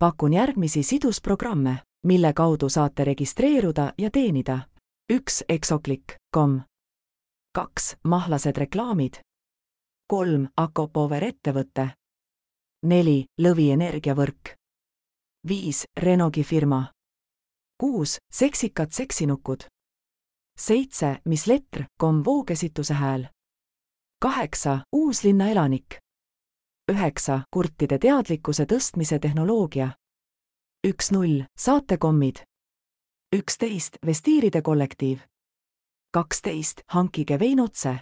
pakun järgmisi sidusprogramme, mille kaudu saate registreeruda ja teenida. üks Exoclick.com. kaks Mahlased reklaamid. kolm Akopower ettevõte. neli Lõvi energiavõrk. viis Renogi firma. kuus Seksikad seksinukud. seitse Mis letr, kom voogesituse hääl. kaheksa Uuslinna elanik üheksa kurtide teadlikkuse tõstmise tehnoloogia. üks null saatekommid. üksteist vestiiride kollektiiv. kaksteist hankige vein otse